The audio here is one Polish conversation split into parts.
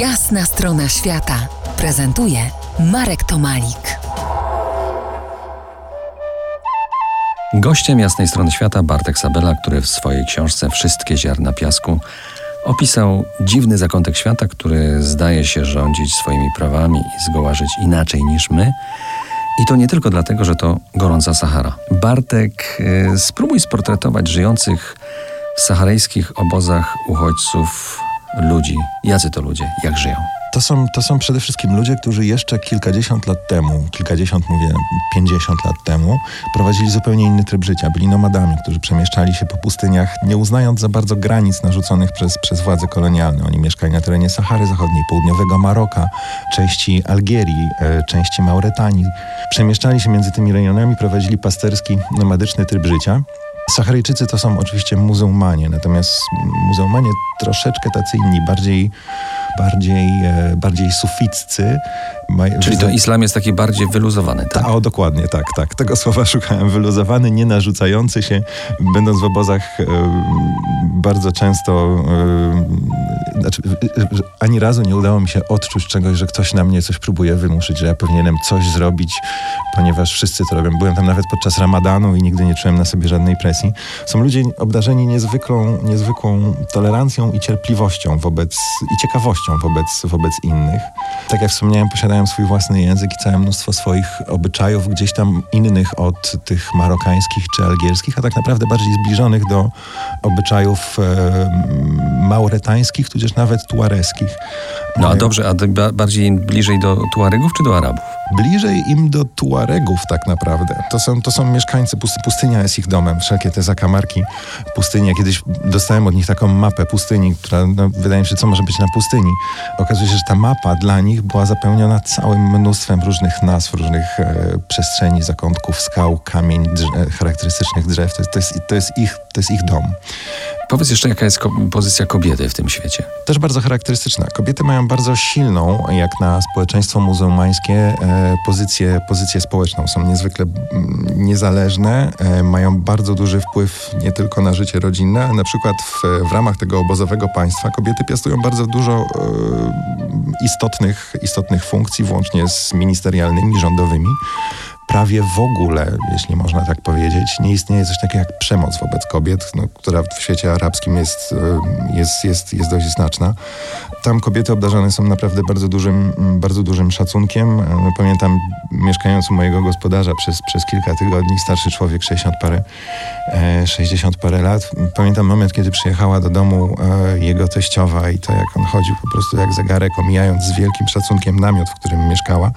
Jasna strona świata prezentuje Marek Tomalik. Gościem jasnej strony świata Bartek Sabela, który w swojej książce Wszystkie ziarna piasku opisał dziwny zakątek świata, który zdaje się rządzić swoimi prawami i zgoła żyć inaczej niż my. I to nie tylko dlatego, że to gorąca Sahara. Bartek, y, spróbuj sportretować żyjących w saharyjskich obozach uchodźców ludzi. Jacy to ludzie? Jak żyją? To są, to są przede wszystkim ludzie, którzy jeszcze kilkadziesiąt lat temu, kilkadziesiąt, mówię, pięćdziesiąt lat temu, prowadzili zupełnie inny tryb życia. Byli nomadami, którzy przemieszczali się po pustyniach, nie uznając za bardzo granic narzuconych przez, przez władze kolonialne. Oni mieszkali na terenie Sahary Zachodniej, południowego Maroka, części Algierii, e, części Mauretanii. Przemieszczali się między tymi rejonami, prowadzili pasterski, nomadyczny tryb życia. Saharyjczycy to są oczywiście muzułmanie, natomiast muzułmanie troszeczkę tacy inni, bardziej, bardziej, e, bardziej suficcy. Czyli to islam jest taki bardziej wyluzowany, tak? o, dokładnie, tak, tak. Tego słowa szukałem. Wyluzowany, nie narzucający się. Będąc w obozach e, bardzo często e, znaczy, ani razu nie udało mi się odczuć czegoś, że ktoś na mnie coś próbuje wymuszyć, że ja powinienem coś zrobić, ponieważ wszyscy to robią. Byłem tam nawet podczas ramadanu i nigdy nie czułem na sobie żadnej presji. Są ludzie obdarzeni niezwykłą, niezwykłą tolerancją i cierpliwością wobec, i ciekawością wobec, wobec innych. Tak jak wspomniałem, posiadają swój własny język i całe mnóstwo swoich obyczajów, gdzieś tam innych od tych marokańskich czy algierskich, a tak naprawdę bardziej zbliżonych do obyczajów mauretańskich, tudzież nawet tuareskich. No a dobrze, a bardziej bliżej do Tuaregów czy do Arabów? Bliżej im do Tuaregów tak naprawdę. To są, to są mieszkańcy pustyni. Pustynia jest ich domem. Wszelkie te zakamarki pustyni. Ja kiedyś dostałem od nich taką mapę pustyni, która no, wydaje mi się, co może być na pustyni. Okazuje się, że ta mapa dla nich była zapełniona całym mnóstwem różnych nazw, różnych e, przestrzeni, zakątków, skał, kamień, drze charakterystycznych drzew. To jest, to, jest, to, jest ich, to jest ich dom. Powiedz jeszcze, jaka jest pozycja kobiety w tym świecie? Też bardzo charakterystyczna. Kobiety mają bardzo silną, jak na społeczeństwo muzułmańskie, e, pozycję, pozycję społeczną. Są niezwykle niezależne, e, mają bardzo duży wpływ nie tylko na życie rodzinne, ale na przykład w, w ramach tego obozowego państwa kobiety piastują bardzo dużo e, istotnych, istotnych funkcji, włącznie z ministerialnymi, rządowymi prawie w ogóle, jeśli można tak powiedzieć, nie istnieje coś takiego jak przemoc wobec kobiet, no, która w świecie arabskim jest, e, jest, jest, jest dość znaczna. Tam kobiety obdarzone są naprawdę bardzo dużym, bardzo dużym szacunkiem. E, pamiętam, mieszkając u mojego gospodarza przez, przez kilka tygodni, starszy człowiek, 60 parę, 60 parę lat. Pamiętam moment, kiedy przyjechała do domu e, jego teściowa i to, jak on chodził po prostu jak zegarek, omijając z wielkim szacunkiem namiot, w którym mieszkała,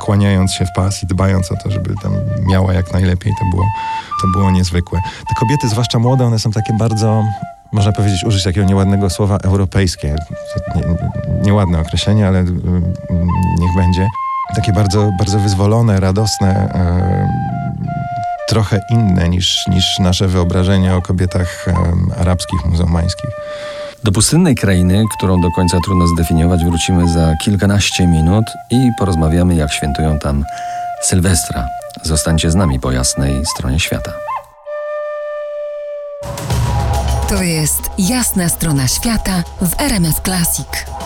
kłaniając się w pas i dbając o to, żeby tam miała jak najlepiej. To było, to było niezwykłe. Te kobiety, zwłaszcza młode, one są takie bardzo można powiedzieć, użyć takiego nieładnego słowa europejskie. Nie, nieładne określenie, ale niech będzie. Takie bardzo, bardzo wyzwolone, radosne, e, trochę inne niż, niż nasze wyobrażenie o kobietach arabskich, muzułmańskich. Do pustynnej krainy, którą do końca trudno zdefiniować, wrócimy za kilkanaście minut i porozmawiamy, jak świętują tam Sylwestra. Zostańcie z nami po jasnej stronie świata. To jest jasna strona świata w RMS Classic.